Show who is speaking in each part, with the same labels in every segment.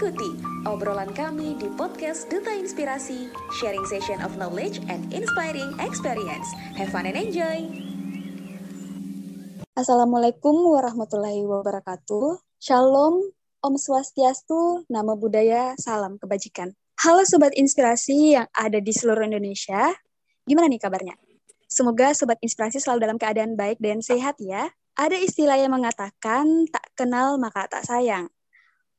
Speaker 1: Ikuti obrolan kami di podcast Duta Inspirasi, sharing session of knowledge and inspiring experience. Have fun and enjoy!
Speaker 2: Assalamualaikum warahmatullahi wabarakatuh. Shalom, Om Swastiastu, Nama Budaya, Salam Kebajikan. Halo Sobat Inspirasi yang ada di seluruh Indonesia. Gimana nih kabarnya? Semoga Sobat Inspirasi selalu dalam keadaan baik dan sehat ya. Ada istilah yang mengatakan tak kenal maka tak sayang.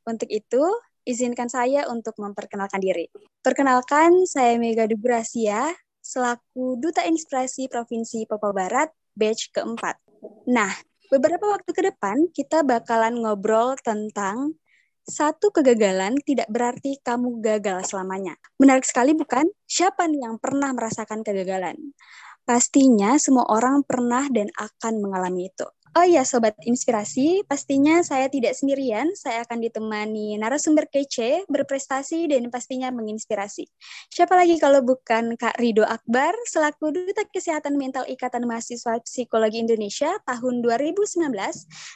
Speaker 2: Untuk itu, izinkan saya untuk memperkenalkan diri. Perkenalkan, saya Mega Dugrasia, selaku Duta Inspirasi Provinsi Papua Barat, batch keempat. Nah, beberapa waktu ke depan kita bakalan ngobrol tentang satu kegagalan tidak berarti kamu gagal selamanya. Menarik sekali bukan? Siapa nih yang pernah merasakan kegagalan? Pastinya semua orang pernah dan akan mengalami itu. Oh iya Sobat Inspirasi, pastinya saya tidak sendirian, saya akan ditemani narasumber kece, berprestasi, dan pastinya menginspirasi. Siapa lagi kalau bukan Kak Rido Akbar, selaku Duta Kesehatan Mental Ikatan Mahasiswa Psikologi Indonesia tahun 2019,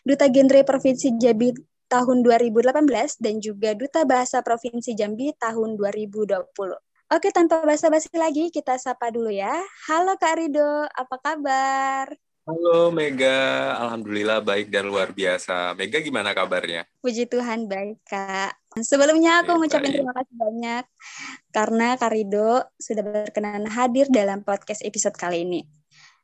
Speaker 2: Duta Genre Provinsi Jambi tahun 2018, dan juga Duta Bahasa Provinsi Jambi tahun 2020. Oke, tanpa basa-basi lagi, kita sapa dulu ya. Halo Kak Rido, apa kabar?
Speaker 3: Halo Mega, Alhamdulillah baik dan luar biasa. Mega gimana kabarnya?
Speaker 2: Puji Tuhan baik Kak. Sebelumnya aku mengucapkan terima kasih banyak karena Karido sudah berkenan hadir dalam podcast episode kali ini.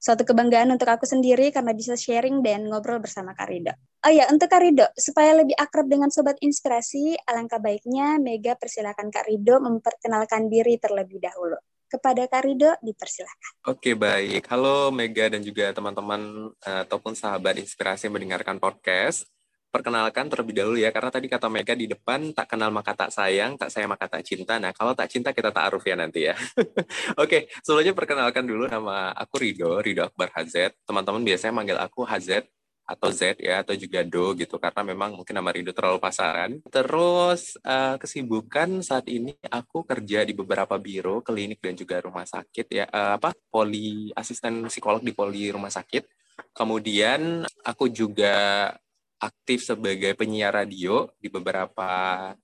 Speaker 2: Suatu kebanggaan untuk aku sendiri karena bisa sharing dan ngobrol bersama Karido. Oh ya, untuk Karido, supaya lebih akrab dengan Sobat Inspirasi, alangkah baiknya Mega persilakan Kak Rido memperkenalkan diri terlebih dahulu kepada Karido dipersilahkan.
Speaker 3: Oke baik, halo Mega dan juga teman-teman uh, ataupun sahabat inspirasi yang mendengarkan podcast. Perkenalkan terlebih dahulu ya, karena tadi kata Mega di depan tak kenal maka tak sayang, tak sayang maka tak cinta. Nah kalau tak cinta kita tak aruf ya nanti ya. Oke, sebelumnya perkenalkan dulu nama aku Rido, Rido Akbar Hazet. Teman-teman biasanya manggil aku Hazet atau Z ya atau juga Do gitu karena memang mungkin nama Rido terlalu pasaran. Terus uh, kesibukan saat ini aku kerja di beberapa biro, klinik dan juga rumah sakit ya uh, apa poli asisten psikolog di poli rumah sakit. Kemudian aku juga aktif sebagai penyiar radio di beberapa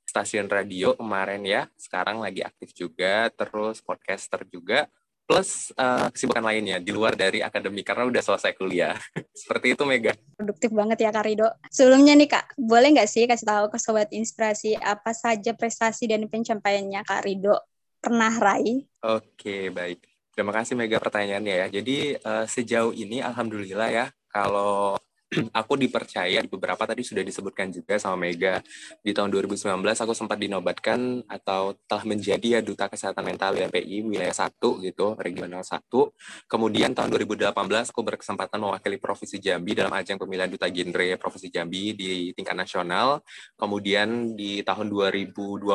Speaker 3: stasiun radio kemarin ya. Sekarang lagi aktif juga, terus podcaster juga plus uh, kesibukan lainnya di luar dari akademik karena udah selesai kuliah. Seperti itu Mega.
Speaker 2: Produktif banget ya Kak Rido. Sebelumnya nih Kak, boleh nggak sih kasih tahu ke Sobat Inspirasi apa saja prestasi dan pencapaiannya Kak Rido pernah raih?
Speaker 3: Oke, baik. Terima kasih Mega pertanyaannya ya. Jadi uh, sejauh ini Alhamdulillah ya, kalau aku dipercaya di beberapa tadi sudah disebutkan juga sama Mega. Di tahun 2019 aku sempat dinobatkan atau telah menjadi ya duta kesehatan mental YPI wilayah satu gitu regional satu. Kemudian tahun 2018 aku berkesempatan mewakili provinsi Jambi dalam ajang pemilihan duta genre provinsi Jambi di tingkat nasional. Kemudian di tahun 2020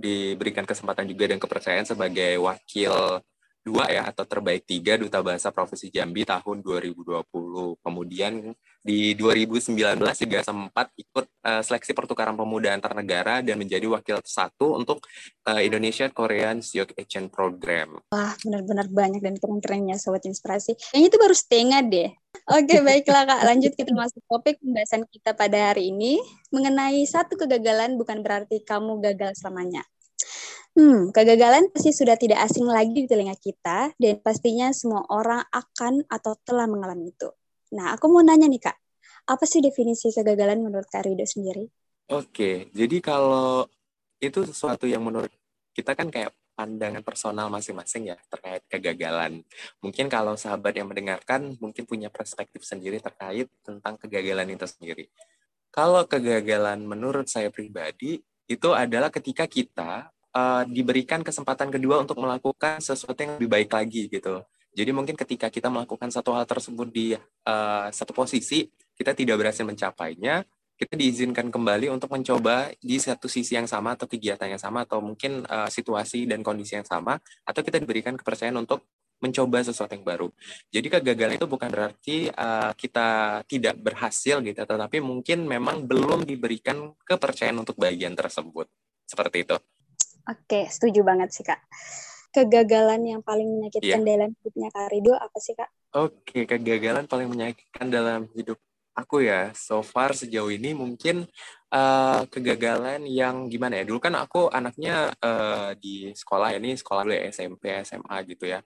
Speaker 3: diberikan kesempatan juga dan kepercayaan sebagai wakil dua ya atau terbaik tiga duta bahasa provinsi Jambi tahun 2020. Kemudian di 2019 juga sempat ikut uh, seleksi pertukaran pemuda antar negara dan menjadi wakil satu untuk uh, Indonesia Korean Youth Exchange Program.
Speaker 2: Wah, benar-benar banyak dan keren-kerennya Sobat Inspirasi. Yang itu baru setengah deh. Oke, baiklah Kak. Lanjut kita masuk topik pembahasan kita pada hari ini mengenai satu kegagalan bukan berarti kamu gagal selamanya. Hmm, kegagalan pasti sudah tidak asing lagi di telinga kita dan pastinya semua orang akan atau telah mengalami itu. Nah, aku mau nanya nih Kak, apa sih definisi kegagalan menurut Kak Rido sendiri?
Speaker 3: Oke, jadi kalau itu sesuatu yang menurut kita kan kayak pandangan personal masing-masing ya terkait kegagalan. Mungkin kalau sahabat yang mendengarkan mungkin punya perspektif sendiri terkait tentang kegagalan itu sendiri. Kalau kegagalan menurut saya pribadi itu adalah ketika kita uh, diberikan kesempatan kedua untuk melakukan sesuatu yang lebih baik lagi gitu. Jadi mungkin ketika kita melakukan satu hal tersebut di uh, satu posisi, kita tidak berhasil mencapainya, kita diizinkan kembali untuk mencoba di satu sisi yang sama atau kegiatan yang sama atau mungkin uh, situasi dan kondisi yang sama, atau kita diberikan kepercayaan untuk mencoba sesuatu yang baru. Jadi kegagalan itu bukan berarti uh, kita tidak berhasil gitu, tetapi mungkin memang belum diberikan kepercayaan untuk bagian tersebut. Seperti itu.
Speaker 2: Oke, setuju banget sih Kak. Kegagalan yang paling menyakitkan yeah. dalam hidupnya Kak Rido apa sih Kak?
Speaker 3: Oke, kegagalan paling menyakitkan dalam hidup Aku ya, so far sejauh ini mungkin uh, kegagalan yang gimana ya? Dulu kan aku anaknya uh, di sekolah ini sekolah dulu ya, SMP, SMA gitu ya.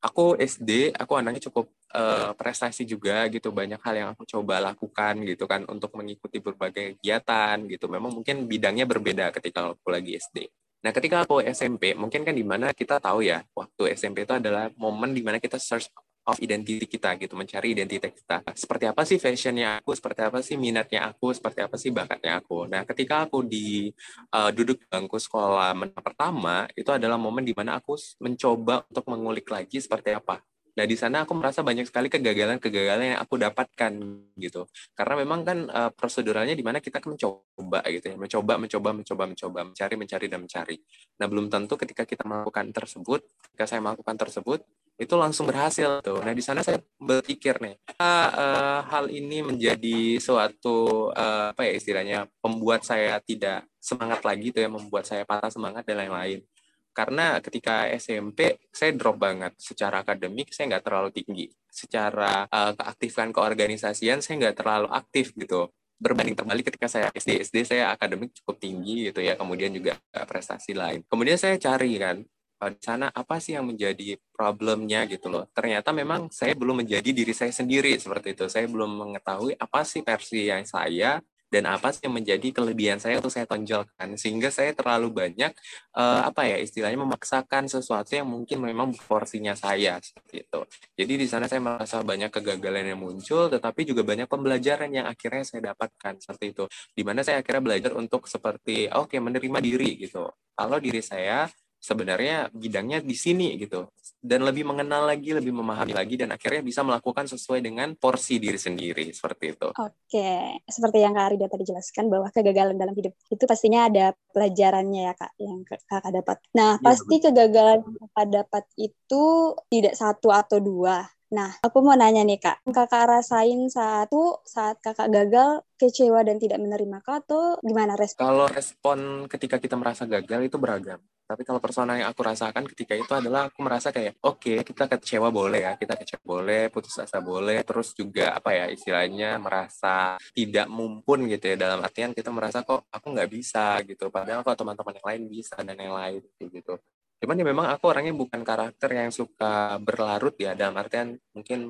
Speaker 3: Aku SD, aku anaknya cukup uh, prestasi juga gitu, banyak hal yang aku coba lakukan gitu kan untuk mengikuti berbagai kegiatan gitu. Memang mungkin bidangnya berbeda ketika aku lagi SD. Nah, ketika aku SMP, mungkin kan di mana kita tahu ya, waktu SMP itu adalah momen di mana kita search of identity kita gitu, mencari identitas kita. Seperti apa sih fashionnya aku, seperti apa sih minatnya aku, seperti apa sih bakatnya aku. Nah, ketika aku di uh, duduk bangku sekolah pertama, itu adalah momen di mana aku mencoba untuk mengulik lagi seperti apa Nah, di sana aku merasa banyak sekali kegagalan-kegagalan yang aku dapatkan gitu. Karena memang kan uh, proseduralnya di mana kita kan mencoba gitu ya, mencoba, mencoba, mencoba, mencoba, mencari, mencari dan mencari. Nah, belum tentu ketika kita melakukan tersebut, ketika saya melakukan tersebut, itu langsung berhasil tuh. Nah, di sana saya berpikir nih, uh, uh, hal ini menjadi suatu uh, apa ya istilahnya membuat saya tidak semangat lagi tuh ya, membuat saya patah semangat dan lain-lain karena ketika SMP saya drop banget. Secara akademik saya nggak terlalu tinggi. Secara uh, keaktifan keorganisasian saya nggak terlalu aktif gitu. Berbanding terbalik ketika saya SD SD saya akademik cukup tinggi gitu ya. Kemudian juga prestasi lain. Kemudian saya cari kan uh, di sana apa sih yang menjadi problemnya? gitu loh. Ternyata memang saya belum menjadi diri saya sendiri seperti itu. Saya belum mengetahui apa sih versi yang saya dan apa sih yang menjadi kelebihan saya untuk saya tonjolkan sehingga saya terlalu banyak uh, apa ya istilahnya memaksakan sesuatu yang mungkin memang porsinya saya itu. Jadi di sana saya merasa banyak kegagalan yang muncul tetapi juga banyak pembelajaran yang akhirnya saya dapatkan seperti itu. Di mana saya akhirnya belajar untuk seperti oke okay, menerima diri gitu. Kalau diri saya sebenarnya bidangnya di sini gitu dan lebih mengenal lagi lebih memahami lagi dan akhirnya bisa melakukan sesuai dengan porsi diri sendiri seperti itu.
Speaker 2: Oke, seperti yang Kak Rida tadi jelaskan bahwa kegagalan dalam hidup itu pastinya ada pelajarannya ya Kak yang Kakak dapat. Nah, ya, pasti betul. kegagalan yang Kakak dapat itu tidak satu atau dua. Nah, aku mau nanya nih kak, kakak rasain satu saat kakak gagal, kecewa dan tidak menerima kak atau gimana respon?
Speaker 3: Kalau respon ketika kita merasa gagal itu beragam. Tapi kalau personal yang aku rasakan ketika itu adalah aku merasa kayak, oke okay, kita kecewa boleh ya, kita kecewa boleh, putus asa boleh, terus juga apa ya istilahnya merasa tidak mumpun gitu ya dalam artian kita merasa kok aku nggak bisa gitu, padahal kok teman-teman yang lain bisa dan yang lain gitu. Cuman ya memang aku orangnya bukan karakter yang suka berlarut ya, dalam artian mungkin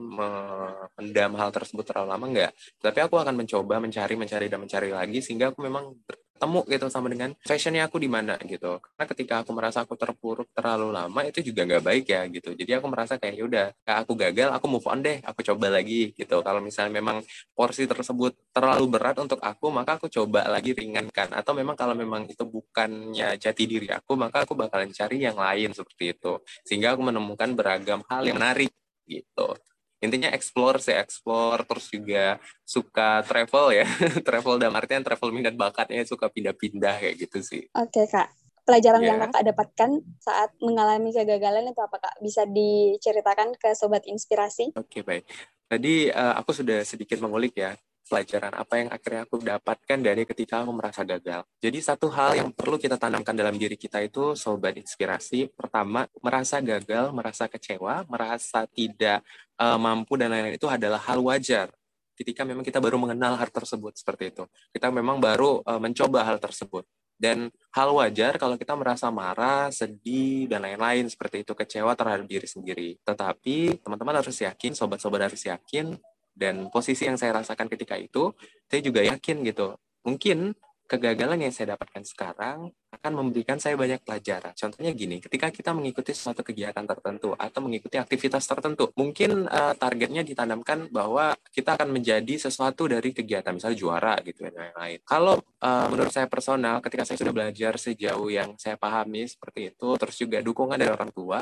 Speaker 3: mendam hal tersebut terlalu lama enggak. Tapi aku akan mencoba mencari, mencari, dan mencari lagi sehingga aku memang ketemu gitu sama dengan fashionnya aku di mana gitu. Karena ketika aku merasa aku terpuruk terlalu lama itu juga nggak baik ya gitu. Jadi aku merasa kayak yaudah aku gagal aku move on deh aku coba lagi gitu. Kalau misalnya memang porsi tersebut terlalu berat untuk aku maka aku coba lagi ringankan. Atau memang kalau memang itu bukannya jati diri aku maka aku bakalan cari yang lain seperti itu. Sehingga aku menemukan beragam hal yang menarik gitu intinya explore sih explore terus juga suka travel ya. Travel dalam artian travel minat bakatnya suka pindah-pindah kayak gitu sih.
Speaker 2: Oke okay, kak. Pelajaran yeah. yang kakak dapatkan saat mengalami kegagalan itu apa kak? Bisa diceritakan ke sobat inspirasi?
Speaker 3: Oke okay, baik. Tadi uh, aku sudah sedikit mengulik ya pelajaran apa yang akhirnya aku dapatkan dari ketika aku merasa gagal. Jadi satu hal yang perlu kita tanamkan dalam diri kita itu sobat inspirasi. Pertama, merasa gagal, merasa kecewa, merasa tidak uh, mampu dan lain-lain itu adalah hal wajar. Ketika memang kita baru mengenal hal tersebut seperti itu. Kita memang baru uh, mencoba hal tersebut. Dan hal wajar kalau kita merasa marah, sedih, dan lain-lain seperti itu, kecewa terhadap diri sendiri. Tetapi teman-teman harus yakin, sobat-sobat harus yakin dan posisi yang saya rasakan ketika itu saya juga yakin gitu mungkin kegagalan yang saya dapatkan sekarang akan memberikan saya banyak pelajaran. Contohnya gini, ketika kita mengikuti suatu kegiatan tertentu atau mengikuti aktivitas tertentu, mungkin uh, targetnya ditanamkan bahwa kita akan menjadi sesuatu dari kegiatan, misalnya juara gitu dan lain-lain. Kalau uh, menurut saya personal, ketika saya sudah belajar sejauh yang saya pahami seperti itu, terus juga dukungan dari orang tua,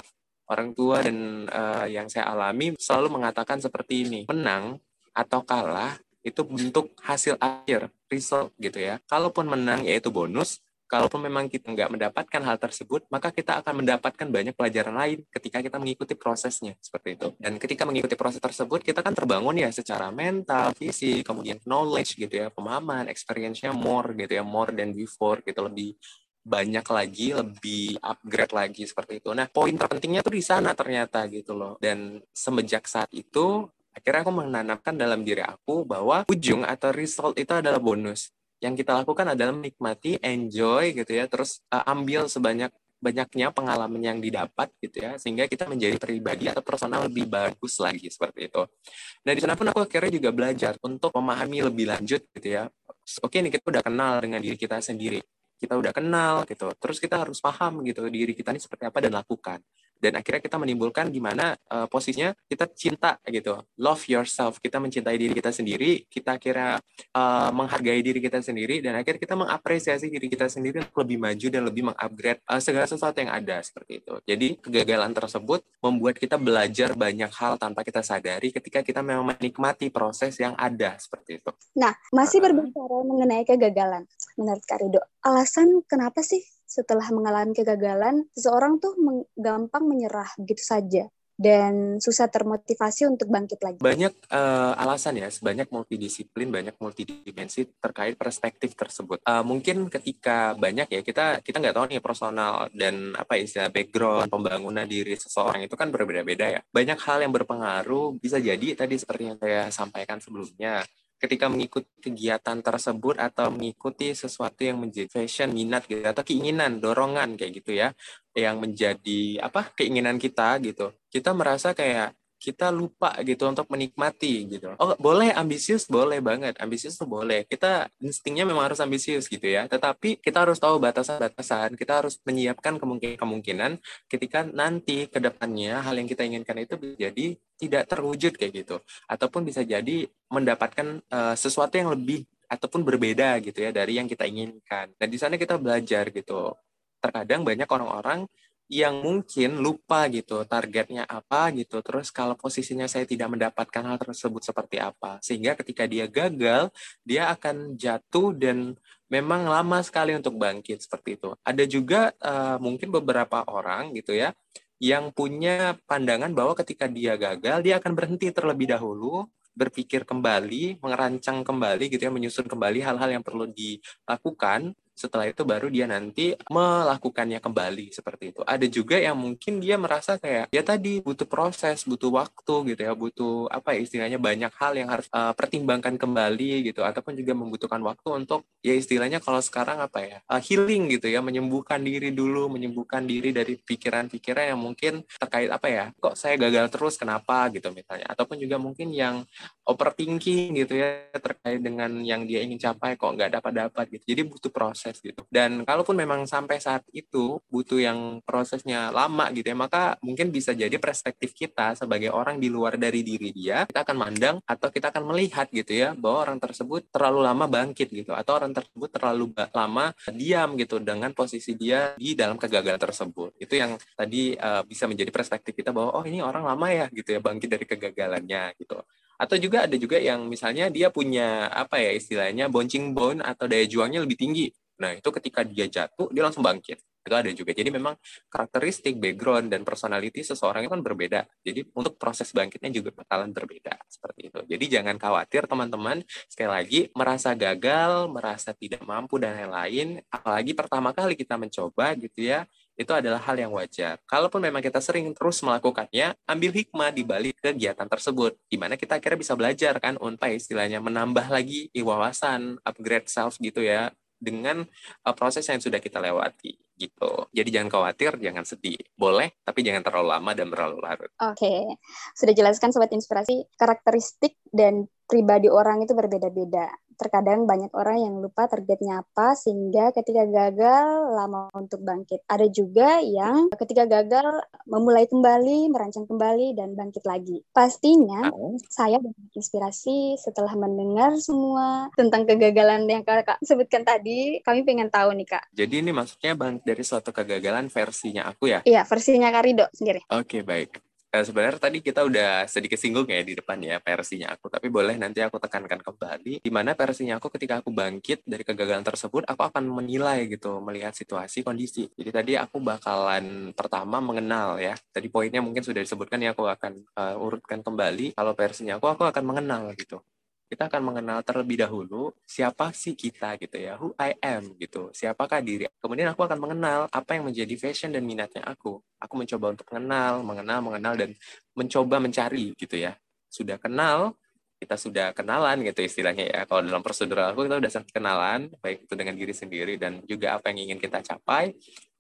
Speaker 3: orang tua dan uh, yang saya alami selalu mengatakan seperti ini, menang atau kalah itu bentuk hasil akhir result gitu ya. Kalaupun menang yaitu bonus, kalaupun memang kita nggak mendapatkan hal tersebut, maka kita akan mendapatkan banyak pelajaran lain ketika kita mengikuti prosesnya seperti itu. Dan ketika mengikuti proses tersebut, kita kan terbangun ya secara mental, fisik, kemudian knowledge gitu ya, pemahaman, experience-nya more gitu ya, more than before gitu lebih banyak lagi, lebih upgrade lagi seperti itu. Nah, poin terpentingnya tuh di sana ternyata gitu loh. Dan semenjak saat itu akhirnya aku menanamkan dalam diri aku bahwa ujung atau result itu adalah bonus yang kita lakukan adalah menikmati, enjoy gitu ya, terus uh, ambil sebanyak banyaknya pengalaman yang didapat gitu ya sehingga kita menjadi pribadi atau personal lebih bagus lagi seperti itu. Nah di sana pun aku akhirnya juga belajar untuk memahami lebih lanjut gitu ya. Oke nih kita udah kenal dengan diri kita sendiri, kita udah kenal gitu, terus kita harus paham gitu diri kita ini seperti apa dan lakukan dan akhirnya kita menimbulkan gimana uh, posisinya kita cinta gitu. Love yourself. Kita mencintai diri kita sendiri. Kita kira uh, menghargai diri kita sendiri. Dan akhirnya kita mengapresiasi diri kita sendiri untuk lebih maju dan lebih mengupgrade uh, segala sesuatu yang ada seperti itu. Jadi kegagalan tersebut membuat kita belajar banyak hal tanpa kita sadari ketika kita memang menikmati proses yang ada seperti itu.
Speaker 2: Nah masih berbicara mengenai kegagalan menurut Karido alasan kenapa sih setelah mengalami kegagalan, seseorang tuh gampang menyerah begitu saja dan susah termotivasi untuk bangkit lagi.
Speaker 3: Banyak uh, alasan ya, sebanyak multidisiplin, banyak multidimensi terkait perspektif tersebut. Uh, mungkin ketika banyak ya kita kita nggak tahu nih personal dan apa istilah background pembangunan diri seseorang itu kan berbeda-beda ya. Banyak hal yang berpengaruh bisa jadi tadi seperti yang saya sampaikan sebelumnya ketika mengikuti kegiatan tersebut atau mengikuti sesuatu yang menjadi fashion minat gitu atau keinginan dorongan kayak gitu ya yang menjadi apa keinginan kita gitu. Kita merasa kayak kita lupa gitu untuk menikmati gitu. Oh boleh ambisius boleh banget ambisius tuh boleh. Kita instingnya memang harus ambisius gitu ya. Tetapi kita harus tahu batasan-batasan. Kita harus menyiapkan kemungkinan-kemungkinan ketika nanti ke depannya hal yang kita inginkan itu jadi tidak terwujud kayak gitu. Ataupun bisa jadi mendapatkan uh, sesuatu yang lebih ataupun berbeda gitu ya dari yang kita inginkan. Dan di sana kita belajar gitu. Terkadang banyak orang-orang yang mungkin lupa gitu targetnya apa gitu. Terus kalau posisinya saya tidak mendapatkan hal tersebut seperti apa. Sehingga ketika dia gagal dia akan jatuh dan memang lama sekali untuk bangkit seperti itu. Ada juga uh, mungkin beberapa orang gitu ya yang punya pandangan bahwa ketika dia gagal dia akan berhenti terlebih dahulu berpikir kembali, merancang kembali gitu ya, menyusun kembali hal-hal yang perlu dilakukan setelah itu baru dia nanti melakukannya kembali seperti itu. Ada juga yang mungkin dia merasa kayak ya tadi butuh proses, butuh waktu gitu ya, butuh apa ya istilahnya banyak hal yang harus uh, pertimbangkan kembali gitu ataupun juga membutuhkan waktu untuk ya istilahnya kalau sekarang apa ya uh, healing gitu ya, menyembuhkan diri dulu, menyembuhkan diri dari pikiran-pikiran yang mungkin terkait apa ya, kok saya gagal terus kenapa gitu misalnya ataupun juga mungkin yang overthinking gitu ya terkait dengan yang dia ingin capai kok nggak dapat dapat gitu. Jadi butuh proses proses gitu. Dan kalaupun memang sampai saat itu butuh yang prosesnya lama gitu ya, maka mungkin bisa jadi perspektif kita sebagai orang di luar dari diri dia, kita akan mandang atau kita akan melihat gitu ya, bahwa orang tersebut terlalu lama bangkit gitu, atau orang tersebut terlalu lama diam gitu dengan posisi dia di dalam kegagalan tersebut. Itu yang tadi uh, bisa menjadi perspektif kita bahwa oh ini orang lama ya gitu ya bangkit dari kegagalannya gitu atau juga ada juga yang misalnya dia punya apa ya istilahnya bouncing bone atau daya juangnya lebih tinggi Nah, itu ketika dia jatuh, dia langsung bangkit. Itu ada juga. Jadi memang karakteristik, background, dan personality seseorang itu kan berbeda. Jadi untuk proses bangkitnya juga bakalan berbeda. Seperti itu. Jadi jangan khawatir teman-teman. Sekali lagi, merasa gagal, merasa tidak mampu, dan lain-lain. Apalagi pertama kali kita mencoba gitu ya, itu adalah hal yang wajar. Kalaupun memang kita sering terus melakukannya, ambil hikmah di balik kegiatan tersebut, di mana kita akhirnya bisa belajar kan, untuk istilahnya menambah lagi wawasan, upgrade self gitu ya, dengan uh, proses yang sudah kita lewati gitu. Jadi jangan khawatir, jangan sedih. Boleh, tapi jangan terlalu lama dan terlalu larut.
Speaker 2: Oke, okay. sudah jelaskan sobat inspirasi karakteristik dan pribadi orang itu berbeda-beda terkadang banyak orang yang lupa targetnya apa sehingga ketika gagal lama untuk bangkit. Ada juga yang ketika gagal memulai kembali, merancang kembali dan bangkit lagi. Pastinya oh. saya inspirasi setelah mendengar semua tentang kegagalan yang Kakak sebutkan tadi. Kami pengen tahu nih Kak.
Speaker 3: Jadi ini maksudnya bang dari suatu kegagalan versinya aku ya?
Speaker 2: Iya, versinya Karido sendiri.
Speaker 3: Oke, okay, baik uh, sebenarnya tadi kita udah sedikit singgung ya di depan ya versinya aku, tapi boleh nanti aku tekankan kembali di mana versinya aku ketika aku bangkit dari kegagalan tersebut, aku akan menilai gitu, melihat situasi, kondisi. Jadi tadi aku bakalan pertama mengenal ya. Tadi poinnya mungkin sudah disebutkan ya, aku akan uh, urutkan kembali. Kalau versinya aku, aku akan mengenal gitu kita akan mengenal terlebih dahulu siapa sih kita gitu ya, who I am gitu, siapakah diri. Kemudian aku akan mengenal apa yang menjadi fashion dan minatnya aku. Aku mencoba untuk mengenal, mengenal, mengenal dan mencoba mencari gitu ya. sudah kenal kita sudah kenalan gitu istilahnya ya. Kalau dalam prosedural aku kita sudah kenalan, baik itu dengan diri sendiri dan juga apa yang ingin kita capai,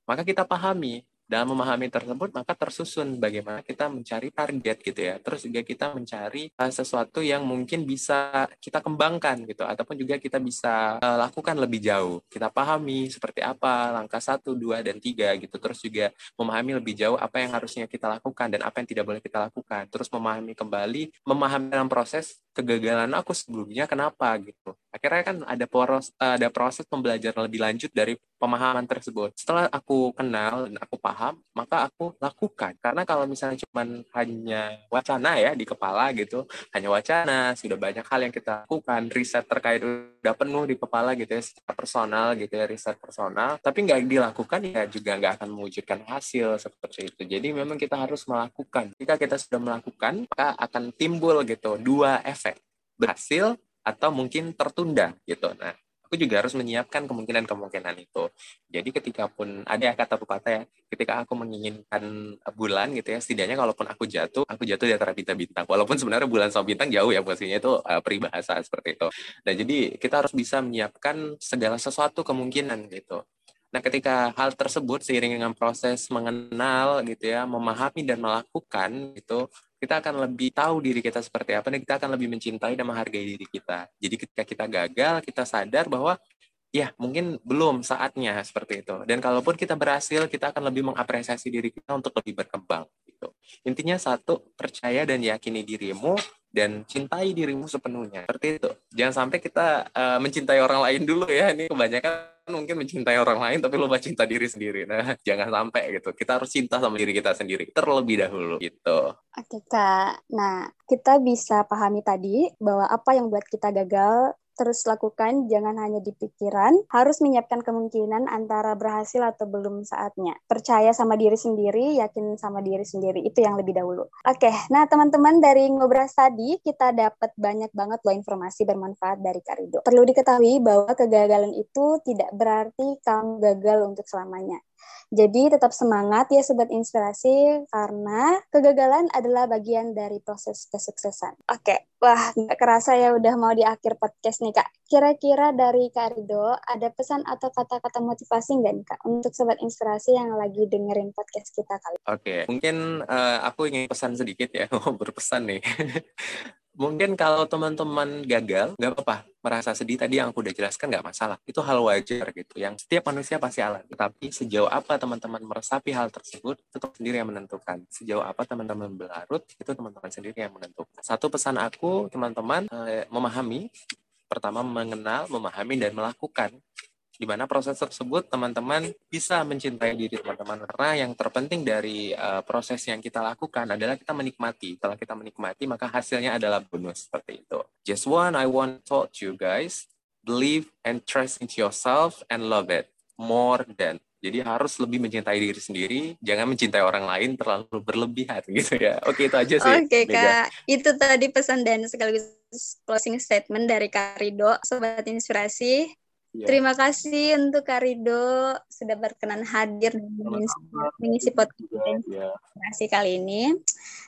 Speaker 3: maka kita pahami dalam memahami tersebut maka tersusun bagaimana kita mencari target gitu ya. Terus juga kita mencari uh, sesuatu yang mungkin bisa kita kembangkan gitu ataupun juga kita bisa uh, lakukan lebih jauh. Kita pahami seperti apa langkah satu dua dan tiga gitu. Terus juga memahami lebih jauh apa yang harusnya kita lakukan dan apa yang tidak boleh kita lakukan. Terus memahami kembali memahami dalam proses kegagalan aku sebelumnya kenapa gitu. Akhirnya kan ada poros ada proses pembelajaran lebih lanjut dari pemahaman tersebut. Setelah aku kenal dan aku paham, maka aku lakukan. Karena kalau misalnya cuma hanya wacana ya di kepala gitu, hanya wacana, sudah banyak hal yang kita lakukan, riset terkait udah penuh di kepala gitu ya, secara personal gitu ya, riset personal, tapi nggak dilakukan ya juga nggak akan mewujudkan hasil seperti itu. Jadi memang kita harus melakukan. Jika kita sudah melakukan, maka akan timbul gitu dua efek, berhasil atau mungkin tertunda gitu. Nah, aku juga harus menyiapkan kemungkinan-kemungkinan itu. Jadi ketika pun ada kata pepatah ya, ketika aku menginginkan bulan gitu ya, setidaknya kalaupun aku jatuh, aku jatuh di antara bintang-bintang. Walaupun sebenarnya bulan sama bintang jauh ya posisinya itu uh, peribahasa seperti itu. Nah jadi kita harus bisa menyiapkan segala sesuatu kemungkinan gitu. Nah, ketika hal tersebut seiring dengan proses mengenal gitu ya, memahami dan melakukan itu kita akan lebih tahu diri kita seperti apa dan kita akan lebih mencintai dan menghargai diri kita. Jadi ketika kita gagal, kita sadar bahwa ya mungkin belum saatnya seperti itu. Dan kalaupun kita berhasil, kita akan lebih mengapresiasi diri kita untuk lebih berkembang. Gitu. Intinya satu, percaya dan yakini dirimu dan cintai dirimu sepenuhnya. Seperti itu. Jangan sampai kita uh, mencintai orang lain dulu ya. Ini kebanyakan mungkin mencintai orang lain tapi lupa cinta diri sendiri. Nah, jangan sampai gitu. Kita harus cinta sama diri kita sendiri terlebih dahulu gitu.
Speaker 2: Oke, Kak. Nah, kita bisa pahami tadi bahwa apa yang buat kita gagal terus lakukan, jangan hanya di pikiran, harus menyiapkan kemungkinan antara berhasil atau belum saatnya. Percaya sama diri sendiri, yakin sama diri sendiri, itu yang lebih dahulu. Oke, nah teman-teman dari ngobras tadi, kita dapat banyak banget loh informasi bermanfaat dari Karido. Perlu diketahui bahwa kegagalan itu tidak berarti kamu gagal untuk selamanya. Jadi tetap semangat ya Sobat Inspirasi karena kegagalan adalah bagian dari proses kesuksesan. Oke, wah nggak kerasa ya udah mau di akhir podcast nih Kak. Kira-kira dari Kak Rido ada pesan atau kata-kata motivasi nggak nih Kak untuk Sobat Inspirasi yang lagi dengerin podcast kita kali
Speaker 3: Oke, mungkin uh, aku ingin pesan sedikit ya, berpesan nih. Mungkin kalau teman-teman gagal, nggak apa-apa. Merasa sedih tadi yang aku udah jelaskan nggak masalah. Itu hal wajar gitu. Yang setiap manusia pasti alami. Tetapi sejauh apa teman-teman meresapi hal tersebut, itu sendiri yang menentukan. Sejauh apa teman-teman berlarut, itu teman-teman sendiri yang menentukan. Satu pesan aku, teman-teman, eh, memahami, pertama mengenal, memahami, dan melakukan di mana proses tersebut teman-teman bisa mencintai diri teman-teman. Karena yang terpenting dari uh, proses yang kita lakukan adalah kita menikmati. Setelah kita menikmati maka hasilnya adalah bonus. Seperti itu. Just one I want to talk to you guys. Believe and trust in yourself and love it more than. Jadi harus lebih mencintai diri sendiri, jangan mencintai orang lain terlalu berlebihan gitu ya. Oke itu aja sih.
Speaker 2: Oke kak, itu tadi pesan dan sekaligus closing statement dari Kak Rido, sobat inspirasi. Ya. Terima kasih untuk Kak Rido sudah berkenan hadir dan mengisi podcast ya. kali ini.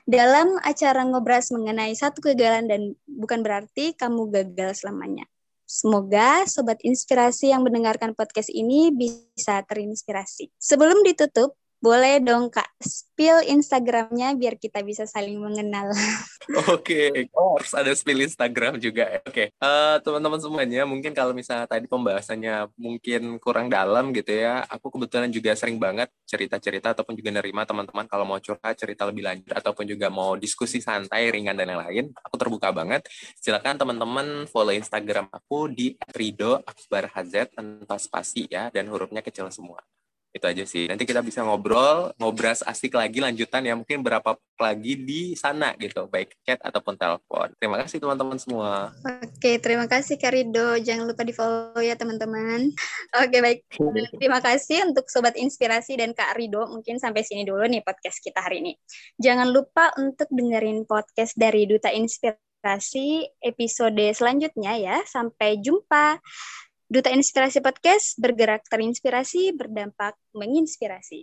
Speaker 2: Dalam acara ngobras mengenai satu kegagalan dan bukan berarti kamu gagal selamanya. Semoga sobat inspirasi yang mendengarkan podcast ini bisa terinspirasi. Sebelum ditutup, boleh dong Kak spill Instagramnya biar kita bisa saling mengenal.
Speaker 3: Oke, okay. oh, harus ada spill Instagram juga. Oke, okay. uh, eh, teman-teman semuanya, mungkin kalau misalnya tadi pembahasannya mungkin kurang dalam gitu ya, aku kebetulan juga sering banget cerita-cerita ataupun juga nerima teman-teman kalau mau curhat cerita lebih lanjut ataupun juga mau diskusi santai, ringan dan lain-lain, aku terbuka banget. Silakan teman-teman follow Instagram aku di Rido Akbar Hazet tanpa spasi ya dan hurufnya kecil semua itu aja sih. Nanti kita bisa ngobrol, ngobras asik lagi lanjutan ya mungkin berapa lagi di sana gitu, baik chat ataupun telepon. Terima kasih teman-teman semua.
Speaker 2: Oke, terima kasih Karido. Jangan lupa di follow ya teman-teman. Oke, baik. Terima kasih untuk Sobat Inspirasi dan Kak Rido. Mungkin sampai sini dulu nih podcast kita hari ini. Jangan lupa untuk dengerin podcast dari Duta Inspirasi episode selanjutnya ya. Sampai jumpa. Duta Inspirasi Podcast bergerak terinspirasi, berdampak menginspirasi.